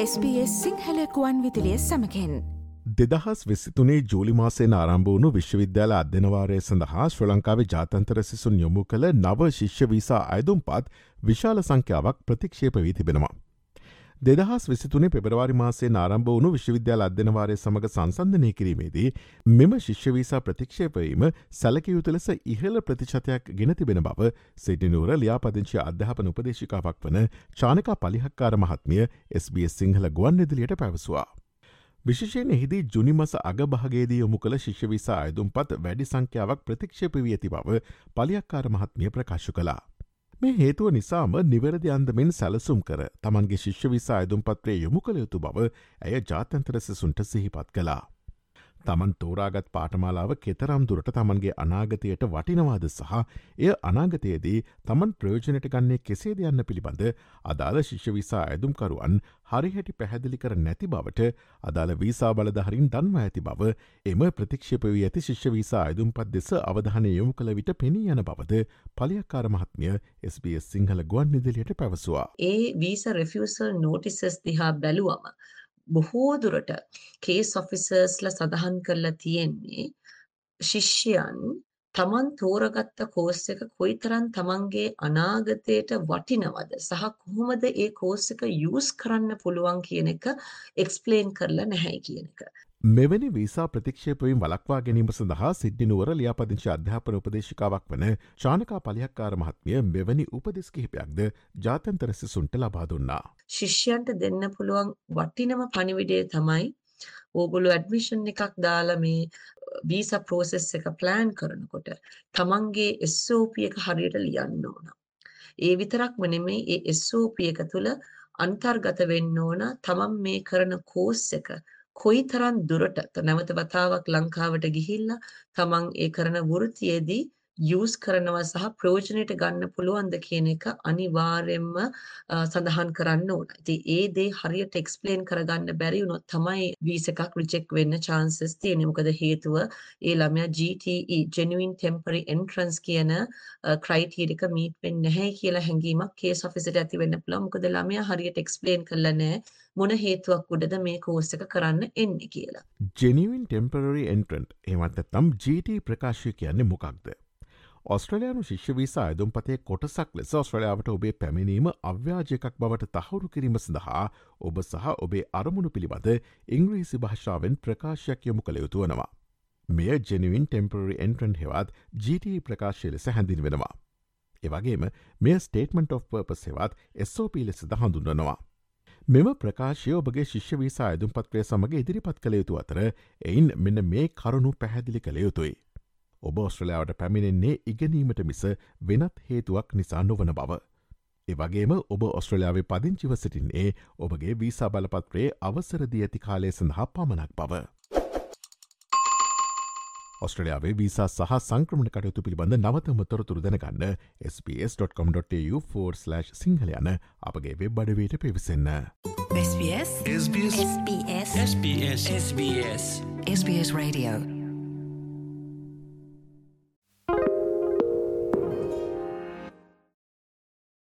SBS සිංහලකුවන් විදිලිය සමකෙන් දෙදහස් විසිතුනේ ජූලිමාසයෙන් ආරම්භ වුණු විශ්වවිද්‍යාල අධ්‍යනවාරය සඳහා ශ්‍ර ලංකාවේ ජාතන්තර සිසුන් යොමු කළ නව ශිෂ්‍ය වීසා අයදුම් පත් විශාල සංඛ්‍යාවක් ප්‍රතික්ෂේප වී තිබෙනවා. දෙදහස් විසිතුනේ පෙබරවාරි මාසේ ආරම්භ වුණු විශ්වවිද්‍යාල අධ්‍යනවාරය සමඟ සංසන්ධනය කිරීමේදී මෙම ශිෂ්‍යවීසා ප්‍රතික්ෂේපවීම සැලකයුතු ලෙස ඉහළ ප්‍රතිශතයක් ගෙන තිබෙන බව සිටිනුවර ලියාපදිංචි අධ්‍යාපන උපදේශිකාවක් වන චානකා පලිහක්කාර මහත්මිය SBS සිංහල ගුවන් ඉදිලියට පැවසවා. විශෂයෙන් එහිදී ජුනිමස අගභාගේදී යොමු කළ ශිෂ්‍යවිසා අයදුම් පත් වැඩි සංඛ්‍යාවක් ප්‍රතික්ෂේප වී ඇති බව පලියක්කාර මහත්මිය ප්‍රකාශ කලා. මේ හේතුව නිසාම නිවැරදි අන්දමෙන් සැලසුම් කර තමන්ගේ ශිෂ්‍ය විසා අයදුම් පත්‍රේ යොමු කළ යුතු බව ඇය ජාතන්තර සෙසුන්ට සිහිපත් කලා. තමන් තෝරාගත් පාටමාලාව කෙතරම් දුරට තමන්ගේ අනාගතයට වටිනවාද සහ එය අනාගතයේදී තමන් ප්‍රයෝජනයට ගන්නේ කෙසේද යන්න පිළිබඳ අදාළ ශිෂ්‍යවිසා ඇදුම්කරුවන් හරිහැටි පැහැදිලි කර නැති බවට අදාළ වීසා බලධහරින් දන්වා ඇති බව එම ප්‍රතික්ෂපවී ඇති ශිෂ්‍යවිසා අයදුම් පත් දෙස අවධානය යොමු කළ විට පෙනී යන බවද පලියක්කාර මහත්මිය SBS සිංහල ගුවන් නිදිලියට පැවසවා. ඒ වීස රෙෆියසල් නෝටිසස් දිහා බැලුවම බොහෝ දුරට කේස් ඔෆිසර්ස්ලා සඳහන් කරලා තියෙන්නේ ශිෂ්‍යයන් තමන් තෝරගත්ත කෝස් එක කොයිතරම් තමන්ගේ අනාගතයට වටිනවද සහ කොහොමද ඒ කෝස් එක යූස් කරන්න පුළුවන් කියන එක එක්ස්ප්ලේන් කරලා නැහැ කියන එක. මෙවැනි වීසා ප්‍රතික්ෂේපවින් වලක්වා ගැනීම සඳහා සිද්ධිනුවර ලියාපදිංචි අධ්‍යාපන උපදේශිකාවක් වන ශානකා පලියක්කාර මහත්මිය මෙවැනි උපදෙස් කිහිපයක්ද ජාතන්තරසි සුන්ට ලබා දුන්නා. ශිෂ්‍යන්ට දෙන්න පුළුවන් වටිනම පණිවිඩේ තමයි ඕගොලු ඇඩමිෂන් එකක් දාලා මේ වීසා ප්‍රෝසෙස් එක ප්ලෑන් කරනකොට තමන්ගේ SOP එක හරියට ලියන්න ඕන. ඒ විතරක්ම නෙමෙයි ඒ SOP එක තුළ අන්තර්ගත වෙන්න ඕන තමන් මේ කරන කෝස් එක කොයිතරම් දුරට නැවත වතාවක් ලංකාවට ගිහිල්ලා තමන් ඒ කරන වෘත්තියේදී යූස් කරනවා සහ ප්‍රයෝජනෙට ගන්න පුළුවන්ද කියන එක අනිවාර්යයෙන්ම සඳහන් කරන්න ඕන. ඉතින් ඒ දේ හරියට එක්ස්ප්ලেইন කරගන්න බැරි වුණොත් තමයි වීස එකක් රිජෙක්ට් වෙන්න chances තියෙන්නේ. මොකද හේතුව ඒ ළමයා GTE genuine temporary entrance කියන ක්‍රයිටීරියක මීට් වෙන්නේ නැහැ කියලා හැඟීමක් කේස් ඔෆිසරට ඇති වෙන්න පුළුවන්. මොකද ළමයා හරියට එක්ස්ප්ලেইন කරලා නැහැ මොන හේතුවක් උඩද මේ කෝස් එක කරන්න එන්නේ කියලා. genuine temporary entrant එහෙමත් නැත්නම් GT ප්‍රකාශය කියන්නේ මොකක්ද? ඔස්ට්‍රලයානු ශිෂ්‍යවිසා අයදුම් පතේ කොටසක් ලෙස ඔස්ට්‍රලයාාවට ඔබේ පැමිණීම අව්‍යාජයකක් බවට තහවුරු කිරීම සඳහා ඔබ සහ ඔබේ අරමුණු පිළිබඳ ඉංග්‍රීසි භාෂාවෙන් ප්‍රකාශයක් යොමු කළ යුතු වනවා. මෙය ජෙනුවන් ටෙම්පරරි එන්ට්‍රන් හෙවත් GT ප්‍රකාශය ලෙස හැඳින් වෙනවා. එවගේම මෙය ස්ටේටමට of පර්පස් හෙවත් SOP ලෙසද හඳුන්වනවා. මෙම ප්‍රකාශය ඔබගේ ශිෂ්‍යවිසා අයදුම් පත්‍රය සමඟ ඉදිරිපත් කළ යුතු අතර එයින් මෙන්න මේ කරුණු පැහැදිලි කළ යුතුයි. ඔබ ඔස්ට්‍රලයාාවට පැමිණෙන්නේ ඉගෙනීමට මිස වෙනත් හේතුවක් නිසා නොවන බව. එවගේම ඔබ ඔස්ට්‍රලයාාවේ පදිංචිව සිටින්නේ ඔබගේ වීසා බලපත්‍රයේ අවසරදී ඇති කාලය සඳහා පමණක් බව. ඔස්ට්‍රලයාාවේ වීසා සහ සංක්‍රමණ කටයුතු පිළිබඳ නවතම තොරතුර දැනගන්න ps.com.tu4/ සිංහල යන අපගේ වෙබ් අඩවයට පිවිසන්න. SBS SBS SBS SBS SBS Radio